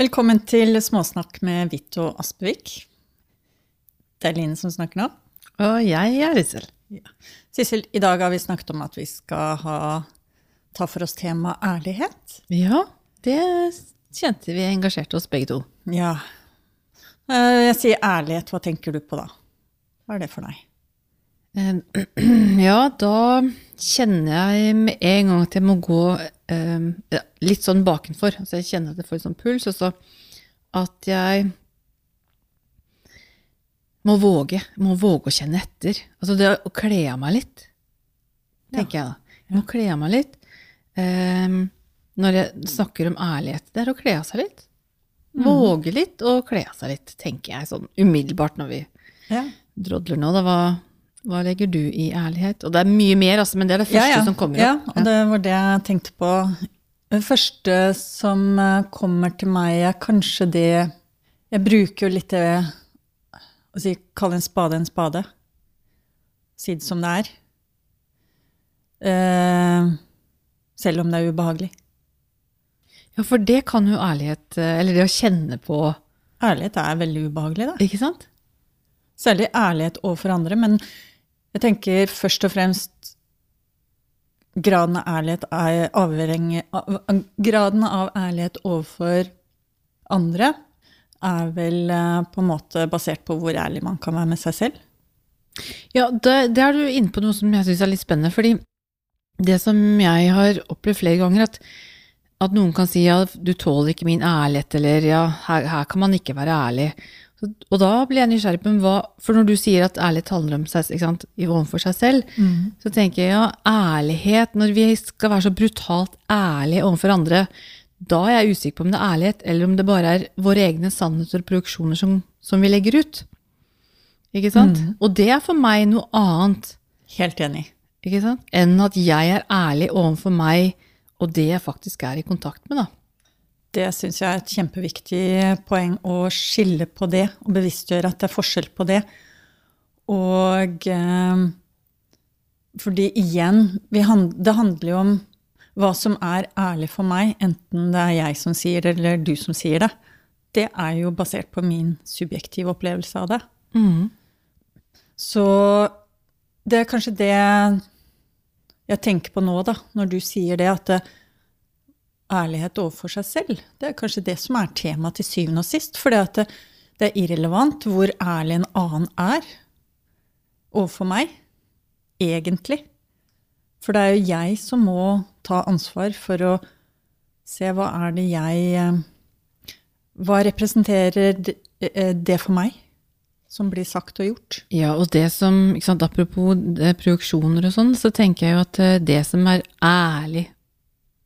Velkommen til Småsnakk med Vito Aspevik. Det er Line som snakker nå. Og jeg er Rissel. Sissel, i dag har vi snakket om at vi skal ha, ta for oss temaet ærlighet. Ja, det kjente vi engasjerte oss begge to. Ja. Eh, Jeg sier ærlighet, hva tenker du på da? Hva er det for deg? Eh, Ja, da kjenner jeg med en gang at jeg må gå eh, ja, litt sånn bakenfor. Altså jeg kjenner at jeg får litt sånn puls, og så at jeg må våge. Må våge å kjenne etter. Altså det å kle av meg litt, tenker jeg da. Jeg må kle av meg litt. Um, når jeg snakker om ærlighet, det er å kle av seg litt. Våge litt og kle av seg litt, tenker jeg sånn umiddelbart når vi Ja. drodler nå. Da, hva, hva legger du i ærlighet? Og det er mye mer, altså, men det er det første som kommer opp. Ja, og det var det jeg tenkte på. Det første som eh, kommer til meg, er kanskje det Jeg bruker jo litt det å si kalle en spade en spade. Si det som det er. Eh, selv om det er ubehagelig. Ja, for det kan jo ærlighet, eh, eller det å kjenne på, Ærlighet er veldig ubehagelig, da. ikke sant? Særlig ærlighet overfor andre, men jeg tenker først og fremst graden av ærlighet er avhengig av Graden av ærlighet overfor andre er vel eh, på en måte basert på hvor ærlig man kan være med seg selv. Ja, det, det er du inne på noe som jeg syns er litt spennende, fordi det som jeg har opplevd flere ganger, at, at noen kan si ja, du tåler ikke min ærlighet, eller ja, her, her kan man ikke være ærlig. Og da blir jeg nysgjerrig på hva For når du sier at ærlighet handler om seg, ikke sant, i- overfor seg selv, så tenker jeg ja, ærlighet Når vi skal være så brutalt ærlige overfor andre, da er jeg usikker på om det er ærlighet, eller om det bare er våre egne sannheter og produksjoner som, som vi legger ut. Ikke sant? Og det er for meg noe annet Helt enig. ikke sant? enn at jeg er ærlig overfor meg og det jeg faktisk er i kontakt med. da. Det syns jeg er et kjempeviktig poeng å skille på det, og bevisstgjøre at det er forskjell på det. Og eh, fordi igjen, det handler jo om hva som er ærlig for meg, enten det er jeg som sier det, eller du som sier det. Det er jo basert på min subjektive opplevelse av det. Så det er kanskje det jeg tenker på nå, da, når du sier det, at det, ærlighet overfor seg selv, det er kanskje det som er temaet til syvende og sist. For det, det er irrelevant hvor ærlig en annen er overfor meg, egentlig. For det er jo jeg som må ta ansvar for å se hva er det jeg eh, Hva representerer det, eh, for meg, som blir sagt og gjort? Ja, og det som, sant, Apropos det, produksjoner og sånn, så tenker jeg jo at eh, det som er ærlig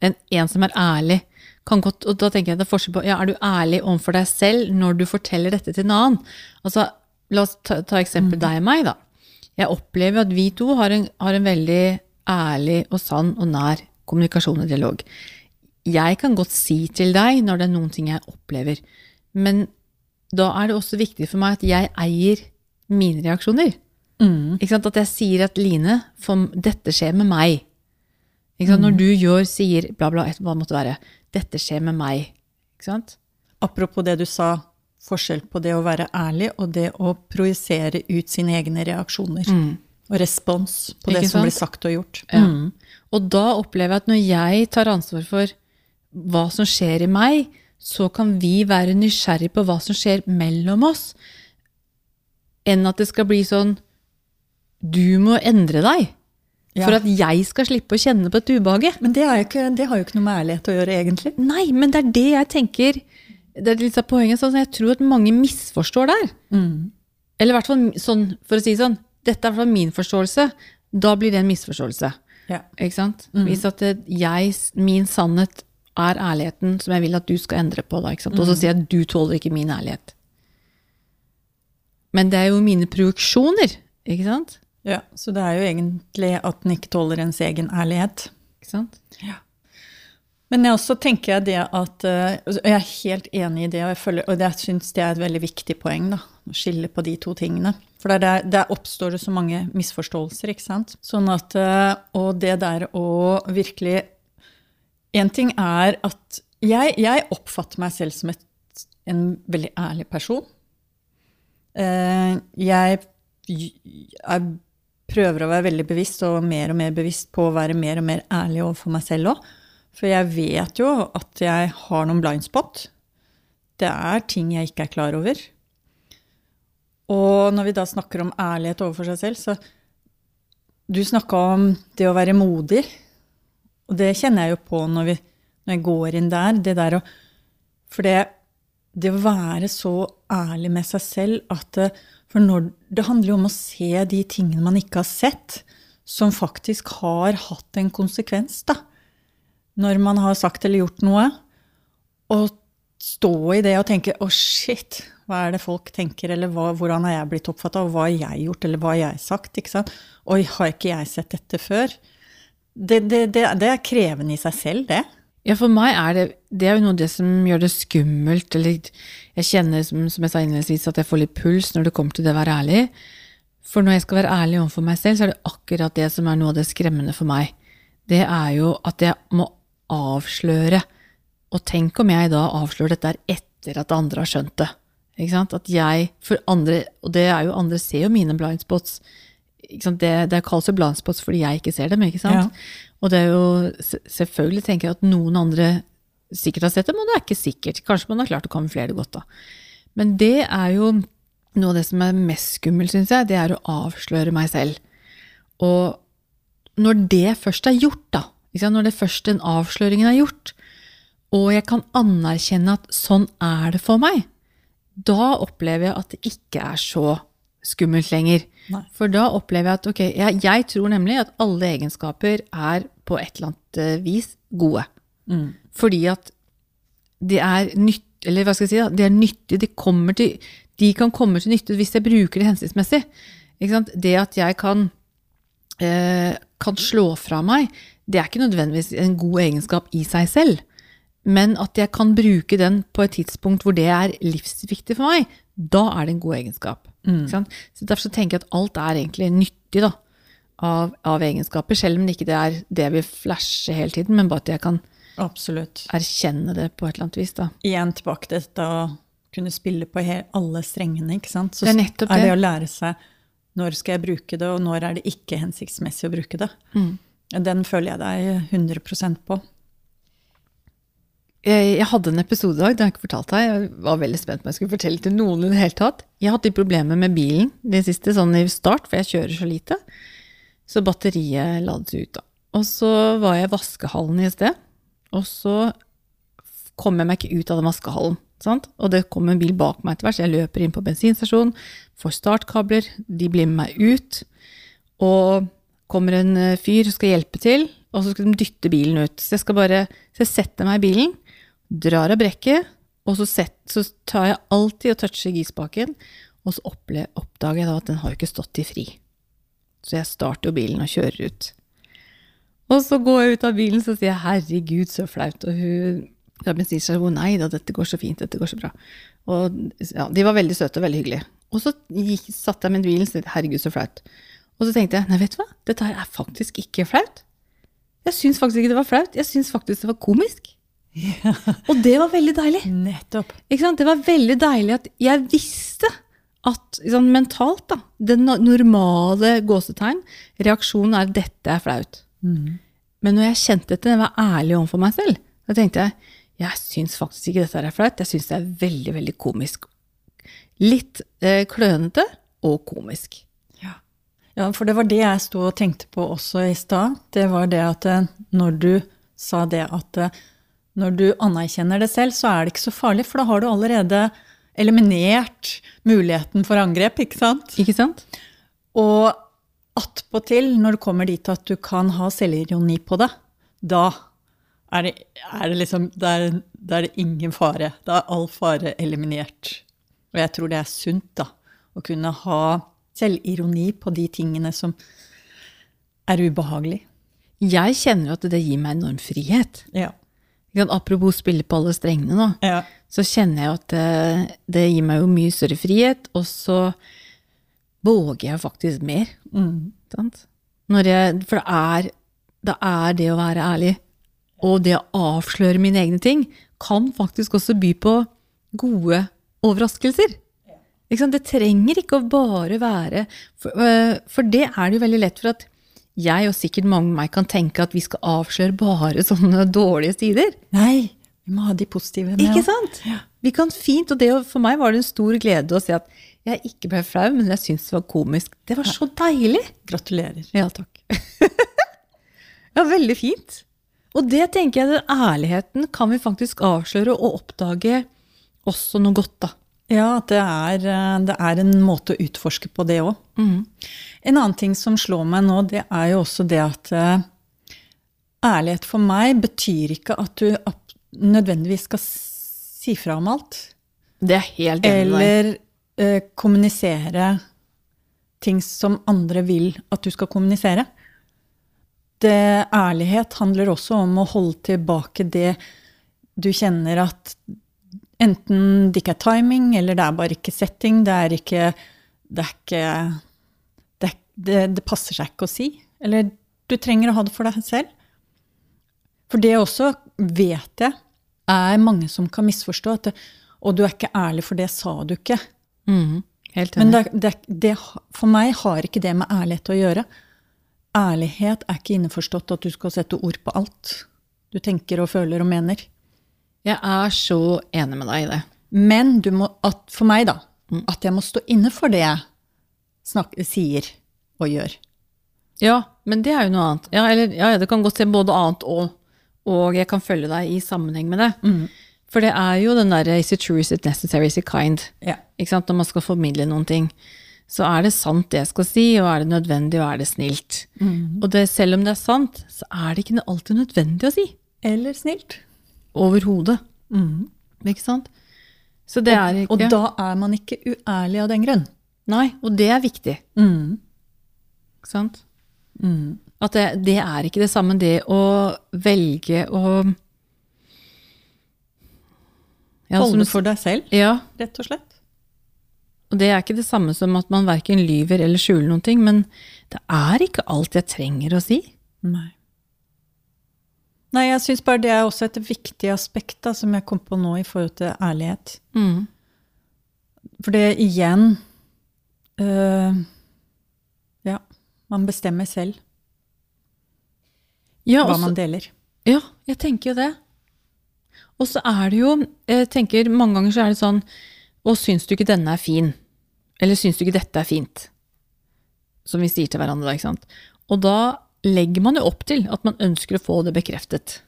En, en som er ærlig, kan godt Og da tenker jeg det er forskjell på ja, Er du ærlig overfor deg selv når du forteller dette til en annen? Altså, La oss ta, ta eksempel deg og meg, da. Jeg opplever at vi to har en, har en veldig ærlig og sann og nær kommunikasjon og dialog. Jeg kan godt si til deg når det er noen ting jeg opplever, men da er det også viktig for meg at jeg eier mine reaksjoner. Ikke sant? At jeg sier at Line, for dette skjer med meg. Ikke sant? Når du gjør, sier bla, bla, et- hva måtte være. Dette skjer med meg. Ikke sant? Apropos det du sa, forskjell på det å være ærlig og det å projisere ut sine egne reaksjoner. Og respons på det sant? som blir sagt og gjort. Ja. Og da opplever jeg at når jeg tar ansvar for hva som skjer i meg, så kan vi være nysgjerrig på hva som skjer mellom oss, enn at det skal bli sånn Du må endre deg Ja. for at jeg skal slippe å kjenne på et ubehaget. Men det, ikke, det har jo ikke noe med ærlighet å gjøre, egentlig. Nei, men det er det jeg tenker Det er litt av poenget. Sånn, jeg tror at mange misforstår der. Eller i hvert fall sånn, for å si sånn, dette er i hvert fall min forståelse. Da blir det en misforståelse. Ja. Ikke sant? Hvis at jeg, min sannhet er ærligheten som jeg vil at du skal endre på, da, ikke sant? og så sier jeg at du tåler ikke min ærlighet. Men det er jo mine produksjoner, ikke sant? Ja, så det er jo egentlig at den ikke tåler ens egen ærlighet. Ikke sant? Ja. Men jeg også tenker jeg det at eh, og Jeg er helt enig i det, og jeg, føler, og jeg syns det er et veldig viktig poeng. da, Å skille på de to tingene. For der, der, oppstår det så mange misforståelser, ikke sant. Sånn at, eh, Og det der å virkelig En ting er at jeg, jeg oppfatter meg selv som et en veldig ærlig person. Eh, jeg, jeg prøver å være veldig bevisst, og mer og mer bevisst på å være mer og mer ærlig overfor meg selv òg. For jeg vet jo at jeg har noen blind spot. Det er ting jeg ikke er klar over. Og når vi da snakker om ærlighet overfor seg selv, så Du snakka om det å være modig. Og det kjenner jeg jo på når, vi, når jeg går inn der. Det der å For det, det å være så ærlig med seg selv at For når, det handler jo om å se de tingene man ikke har sett, som faktisk har hatt en konsekvens, da når man har sagt eller gjort noe, og stå i det og tenke 'å, oh, shit', hva er det folk tenker, eller hva, hvordan har jeg blitt oppfatta, og hva har jeg gjort, eller hva har jeg sagt? ikke sant? Oi, har ikke jeg sett dette før? Det, det, det, det er krevende i seg selv, det. Ja, for meg er det Det er jo noe av det som gjør det skummelt, eller jeg kjenner, som, som jeg sa innledningsvis, at jeg får litt puls når det kommer til det å være ærlig. For når jeg skal være ærlig overfor meg selv, så er det akkurat det som er noe av det skremmende for meg. Det er jo at jeg må avsløre. Og tenk om jeg da avslører dette etter at andre har skjønt det. Ikke sant? At jeg, for andre, og det er jo andre ser jo mine blind spots. Det, det kalles jo blind spots fordi jeg ikke ser dem. ikke sant? Ja. Og det er jo selvfølgelig tenker jeg at noen andre sikkert har sett dem, og det er ikke sikkert. Kanskje man har klart å kamuflere det godt, da. Men det er jo noe av det som er mest skummelt, syns jeg, det er å avsløre meg selv. Og når det først er gjort, da, når det først den avsløringen er gjort, og jeg kan anerkjenne at sånn er det for meg, da opplever jeg at det ikke er så skummelt lenger. Nei. For da opplever jeg at ok, jeg, jeg, tror nemlig at alle egenskaper er på et eller annet eh, vis gode. Mm. Fordi at de er nytt, eller hva skal jeg si, da, de er nyttige. De, til, de, kan komme til nytte hvis jeg bruker det hensiktsmessig. Det at jeg kan, eh, kan slå fra meg det er ikke nødvendigvis en god egenskap i seg selv. Men at jeg kan bruke den på et tidspunkt hvor det er livsviktig for meg, da er det en god egenskap. Mm. Så Derfor så tenker jeg at alt er egentlig nyttig da, av, av, egenskaper, selv om det ikke er det jeg vil flashe hele tiden, men bare at jeg kan Absolutt. erkjenne det på et eller annet vis. Da. Igjen tilbake til dette å kunne spille på alle strengene. ikke sant? Så det er, er det å lære seg når skal jeg bruke det, og når er det ikke hensiktsmessig å bruke det. Mm. Den føler jeg deg 100 på. Jeg, hadde en episode i dag, det har jeg ikke fortalt deg. Jeg var veldig spent på om jeg skulle fortelle til noen i det hele tatt. Jeg hadde problemer med bilen det siste, sånn i start, for jeg kjører så lite. Så batteriet lades ut, da. Og så var jeg i vaskehallen i sted, og så kom jeg meg ikke ut av den vaskehallen. Sant? Og det kom en bil bak meg etter hvert, så jeg løper inn på bensinstasjonen, får startkabler, de blir med meg ut. Og kommer en eh, fyr som skal hjelpe til, og så skal de dytte bilen ut. Så jeg bare Så jeg setter meg i bilen, drar av brekket, og så, set, så tar jeg alltid og toucher gispaken, og så oppdager jeg da at den har jo ikke stått i fri. Så jeg starter jo bilen og kjører ut. Og så går jeg ut av bilen og sier jeg 'herregud, så flaut', og hun da bensinstasjonen 'nei da, dette går så fint, dette går så bra'. Og ja, de var veldig søte og veldig hyggelige. Og så gikk, satt jeg med bilen og sa 'herregud, så flaut'. Og så tenkte jeg nei, vet du hva, dette her er faktisk ikke flaut. Jeg syns faktisk ikke det var flaut, jeg syns faktisk det var komisk. Ja. Og det var veldig deilig. Nettopp. Det var veldig deilig at jeg visste at sånn, mentalt, da, den normale gåsetegn, reaksjonen er dette er flaut. Mm. Men når jeg kjente dette, jeg var ærlig overfor meg selv, da tenkte jeg jeg syns faktisk ikke dette er flaut, jeg syns det er veldig, veldig komisk. Litt eh, klønete og komisk. Ja, for det var det jeg sto og tenkte på også i stad. Det var det at eh, når du sa det at eh, når du anerkjenner det selv, så er det ikke så farlig, for da har du allerede eliminert muligheten for angrep, ikke sant? Ikke sant? Og attpåtil, når du kommer dit at du kan ha selvironi på det, da er det, er det liksom da er, da er det ingen fare. Da er all fare eliminert. Og jeg tror det er sunt, da, å kunne ha selvironi på de tingene som er ubehagelig. Jeg kjenner jo at det gir meg enorm frihet. Ja. Apropos spille på alle strengene nå, ja. så kjenner jeg at det, det, gir meg jo mye større frihet, og så våger jeg faktisk mer. Mm. Jeg, for det er, det er det å være ærlig, og det å avsløre mine egne ting, kan faktisk også by på gode overraskelser. Det trenger ikke å bare være for, øh, for det er det jo veldig lett for at jeg og sikkert mange av meg kan tenke at vi skal avsløre bare sånne dårlige sider. Nei, vi må ha de positive med. Ikke sant? sant? Vi kan fint, og det, for meg var det en stor glede å se at jeg ikke ble flau, men jeg syntes det var komisk. Det var så deilig! Gratulerer. Ja, takk. ja, veldig fint. Og det tenker jeg, den ærligheten kan vi faktisk avsløre og oppdage også noe godt, da. Ja, at det er, eh, det er en måte å utforske på det òg. En annen ting som slår meg nå, det er jo også det at eh, ærlighet for meg betyr ikke at du nødvendigvis skal si fra om alt. Det er helt enig. Eller eh, kommunisere ting som andre vil at du skal kommunisere. Det, ærlighet handler også om å holde tilbake det du kjenner at enten det ikke er timing, eller det er bare ikke setting, det er ikke Det, er ikke, det, det, det passer seg ikke å si. Eller du trenger å ha det for deg selv. For det også vet jeg er mange som kan misforstå. At det, og du er ikke ærlig, for det sa du ikke. Mm. Men det, det, det, for meg har ikke det med ærlighet å gjøre. Ærlighet er ikke innforstått at du skal sette ord på alt du tenker og føler og mener. Jeg er så enig med deg i det. Men du må, at, for meg, da, at jeg må stå inne for det jeg snakker, sier og gjør. Ja, men det er jo noe annet. Ja, eller, ja, det kan godt se både annet og, og jeg kan følge deg i sammenheng med det. For det er jo den derre is it true, is it necessary, is it kind? Sant? Når man skal formidle noen ting. Så er det sant det jeg skal si, og er det nødvendig, og er det snilt? Og det, selv om det er sant, så er det ikke alltid nødvendig å si. Eller snilt. Overhodet. Ikke sant? Så det er ikke Og da er man ikke uærlig av den grunn. Nei, og det er viktig. Mm. Ikke sant? At det, det er ikke det samme, det å velge å ja, Holde for deg selv, Ja, rett og slett. og det er ikke det samme som at man verken lyver eller skjuler noen ting, men det er ikke alt jeg trenger å si. Nei. Nei, jeg syns bare det er også et viktig aspekt da, som jeg kom på nå i forhold til ærlighet. Mm. For det igjen øh, Ja, man bestemmer selv Ja, hva også- man deler. Ja, jeg tenker jo det. Og så er det jo jeg tenker Mange ganger så er det sånn Å, syns du ikke denne er fin? Eller syns du ikke dette er fint? Som vi sier til hverandre, da, ikke sant. Og da legger man jo opp til at man ønsker å få det bekreftet.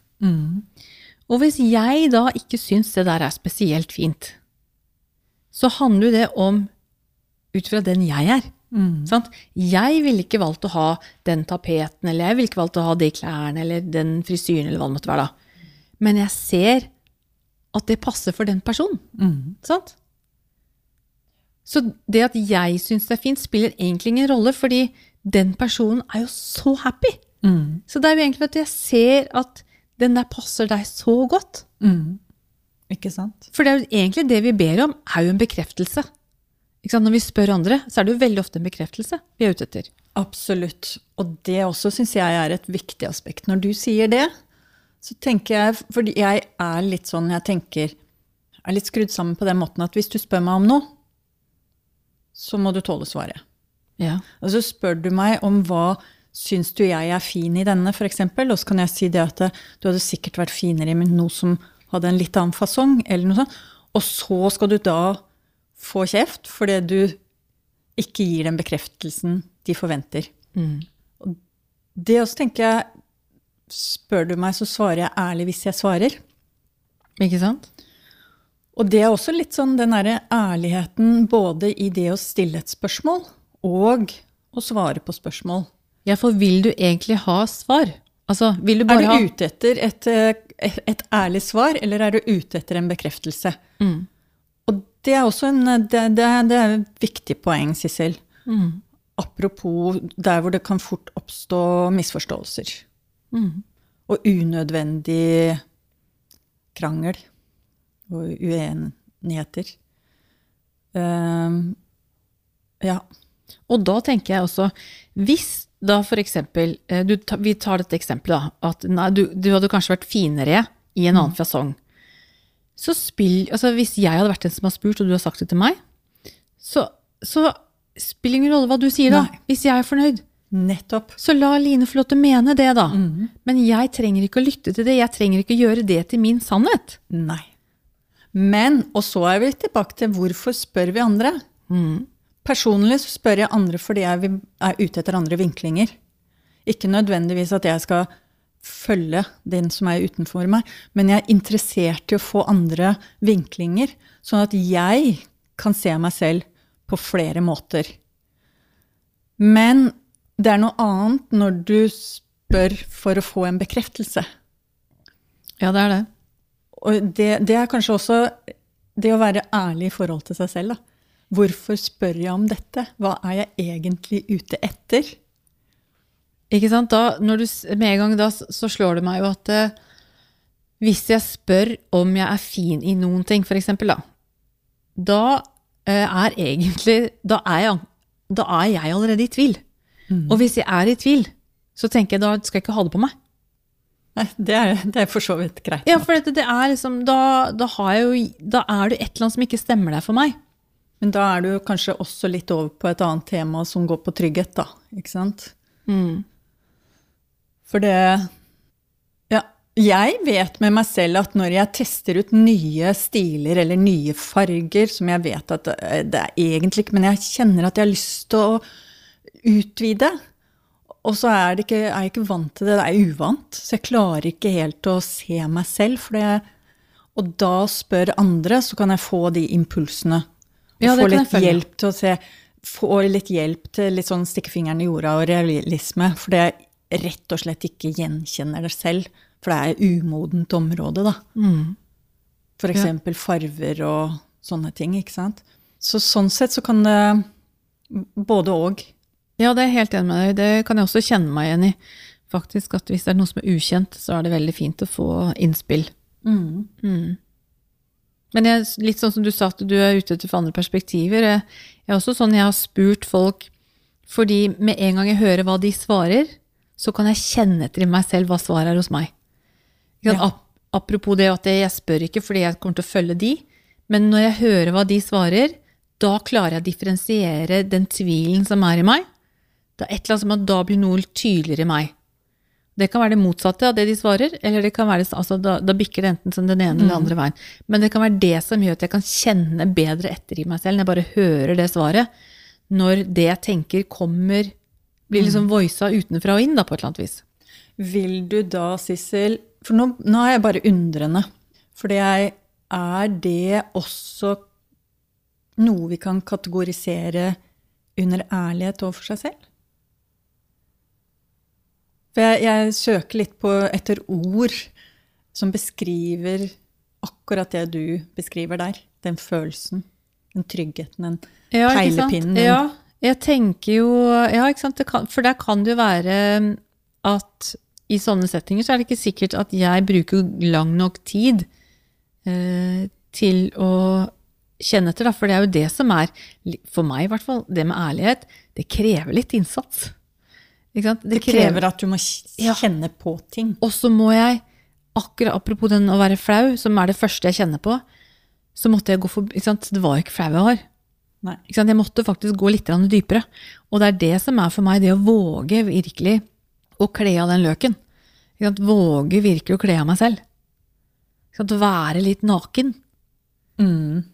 Og hvis jeg da ikke syns det der er spesielt fint, så handler jo det om ut fra den jeg er. Sant? Jeg ville ikke valgt å ha den tapeten, eller jeg ville ikke valgt å ha de klærne, eller den frisyren, eller hva det måtte være da. Men jeg ser at det passer for den personen. Sant? Så det at jeg syns det er fint, spiller egentlig ingen rolle, fordi den personen er jo så happy. Så det er jo egentlig at jeg ser at den der passer deg så godt. Ikke sant? For det er jo egentlig det vi ber om, er jo en bekreftelse. Når vi spør andre, så er det jo veldig ofte en bekreftelse vi er ute etter. Absolutt. Og det også syns jeg er et viktig aspekt. Når du sier det, så tenker jeg Fordi jeg er litt sånn Jeg tenker jeg er litt skrudd sammen på den måten at hvis du spør meg om noe, så må du tåle svaret. Ja. Og så spør du meg om hva syns du jeg er fin i denne, f.eks., og så kan jeg si det at eh, du hadde sikkert vært finere med noe som hadde en litt annen fasong, eller noe sånt. Og så skal du da få kjeft fordi du ikke gir den bekreftelsen de forventer. Mm. det også tenker jeg Spør du meg, så svarer jeg ærlig hvis jeg svarer. Ikke sant? Og det er også litt sånn den derre ærligheten både i det å stille et spørsmål og å svare på spørsmål. Ja, for vil du egentlig ha svar? Altså, vil du Er du ute etter et, eh, et ærlig svar, eller er du ute etter en bekreftelse? Og det er også en, det, det, det er et viktig poeng, Sissel. Apropos der hvor det kan fort oppstå misforståelser. Og unødvendig krangel og uenigheter. Ehm, ja. Og da tenker jeg også, hvis da eksempel, eh, vi tar dette eksempelet da, at nei, du, du hadde kanskje vært finere i en annen fasong. så spill, altså Hvis jeg hadde vært den som har spurt, og du har sagt det til meg, så, så spiller ingen rolle hva du sier da. Nei. Hvis jeg er fornøyd. Nettopp. Så la Line få lov til å mene det, da. Men jeg trenger ikke å lytte til det. Jeg trenger ikke å gjøre det til min sannhet. Nei. Men, og så er vi tilbake til hvorfor spør vi andre? Personlig så spør jeg andre fordi jeg er ute etter andre vinklinger. Ikke nødvendigvis at jeg skal følge den som er utenfor meg, men jeg er interessert i å få andre vinklinger, sånn at jeg kan se meg selv på flere måter. Men det er noe annet når du spør for å få en bekreftelse. Ja, det er det. Og det, det er kanskje også det å være ærlig i forhold til seg selv. Da. Hvorfor spør jeg om dette? Hva er jeg egentlig ute etter? Ikke sant? Da, når du, med en gang da så slår det meg jo at eh, hvis jeg spør om jeg er fin i noen ting, eksempel, da, da eh, er egentlig da er, jeg, da er jeg allerede i tvil. Og hvis jeg er i tvil, så tenker jeg da skal jeg ikke ha det på meg. Nei, det er, det er for så vidt greit. Ja, for det, det er liksom, da, da, jo, da er det et eller annet som ikke stemmer der for meg. Men da er du kanskje også litt over på et annet tema som går på trygghet, da. Ikke sant? For det Ja, jeg vet med meg selv at når jeg tester ut nye stiler eller nye farger, som jeg vet at det det er egentlig ikke, men jeg kjenner at jeg har lyst til å utvide. Og så er, det ikke, er jeg ikke vant til det, det er uvant. Så jeg klarer ikke helt å se meg selv. For det, og da spør andre, så kan jeg få de impulsene. Og Ja, få litt hjelp til å se Få litt hjelp til litt sånn stikke fingeren i jorda og realisme. For det rett og slett ikke gjenkjenner det selv. For det er umodent område, da. For eksempel farver og sånne ting, ikke sant. Så sånn sett så kan det både og. Ja, det er jeg helt enig med deg. Det kan jeg også kjenne meg igjen i. Faktisk at Hvis det er noe som er ukjent, så er det veldig fint å få innspill. Mm. Men jeg, litt sånn som du sa, at du er ute etter for andre perspektiver. Jeg, jeg er også sånn jeg har spurt folk fordi med en gang jeg hører hva de svarer, så kan jeg kjenne etter i meg selv hva svaret er hos meg. Ja. Ap apropos det at jeg spør ikke fordi jeg kommer til å følge de, men når jeg hører hva de svarer, da klarer jeg å differensiere den tvilen som er i meg. Det er et eller annet som at da blir noe tydeligere i meg. Det kan være det motsatte av det de svarer, eller det kan være, altså, da, da bikker det enten som den ene eller den andre veien. Men det kan være det som gjør at jeg kan kjenne bedre etter i meg selv, når jeg bare hører det svaret. Når det jeg tenker kommer, blir liksom voisa utenfra og inn, da, på et eller annet vis. Vil du da, Sissel For nå, nå er jeg bare undrende. For jeg Er det også noe vi kan kategorisere under ærlighet overfor seg selv? Jeg, jeg søker litt på etter ord som beskriver akkurat det du beskriver der. Den følelsen, den tryggheten, den Ja, peilepinnen. Ja, jeg tenker jo Ja, ikke sant. Det kan, for der kan det jo være at i sånne settinger så er det ikke sikkert at jeg bruker lang nok tid eh, til å kjenne etter, da. For det er jo det som er, for meg i hvert fall, det med ærlighet, det krever litt innsats. Sant? Det krever at du må kjenne Ja. på ting. Og så må jeg, akkurat apropos den å være flau, som er det første jeg kjenner på, så måtte jeg gå for ikke sant? Det var ikke flau jeg var. Jeg måtte faktisk gå litt dypere. Og det er det som er for meg, det å våge virkelig å kle av den løken. Våge virkelig å kle av meg selv. Sant? Være litt naken. Mm.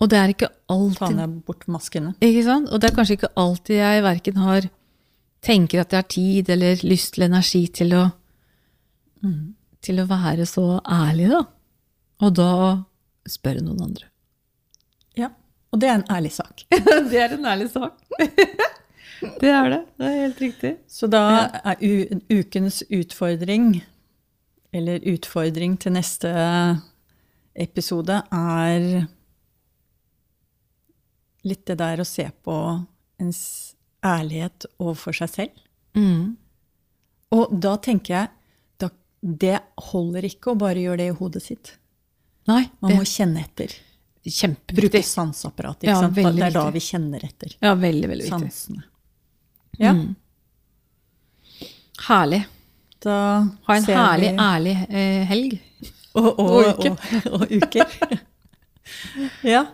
Og det er ikke alltid Ta ned bort maskene. ikke sant? Og det er kanskje ikke alltid jeg verken har tenker at jeg har tid eller lyst eller energi til å, til å være så ærlig, da. Og da spørre noen andre. Ja. Og det er en ærlig sak. det er en ærlig sak. det er det. Det er helt riktig. Så da er ukens utfordring, eller utfordring til neste episode, er litt det der å se på ens ærlighet overfor seg selv. Mm. Og da tenker jeg da, det holder ikke å bare gjøre det i hodet sitt. Nei, Man det må kjenne etter. er kjempeviktig. Bruke sanseapparatet. Ja, Det er da vi kjenner etter. Ja, veldig, veldig viktig. Sansene. Ja, Herlig. da Ha en herlig, vi ærlig eh, helg. Og, og, Og uke. Og, og uker. ja.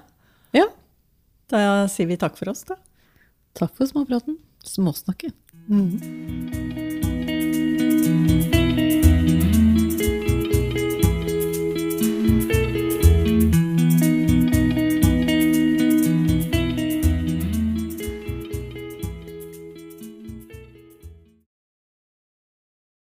Ja. Da sier vi takk for oss, da. Takk for småpraten. Småsnakke. Mm.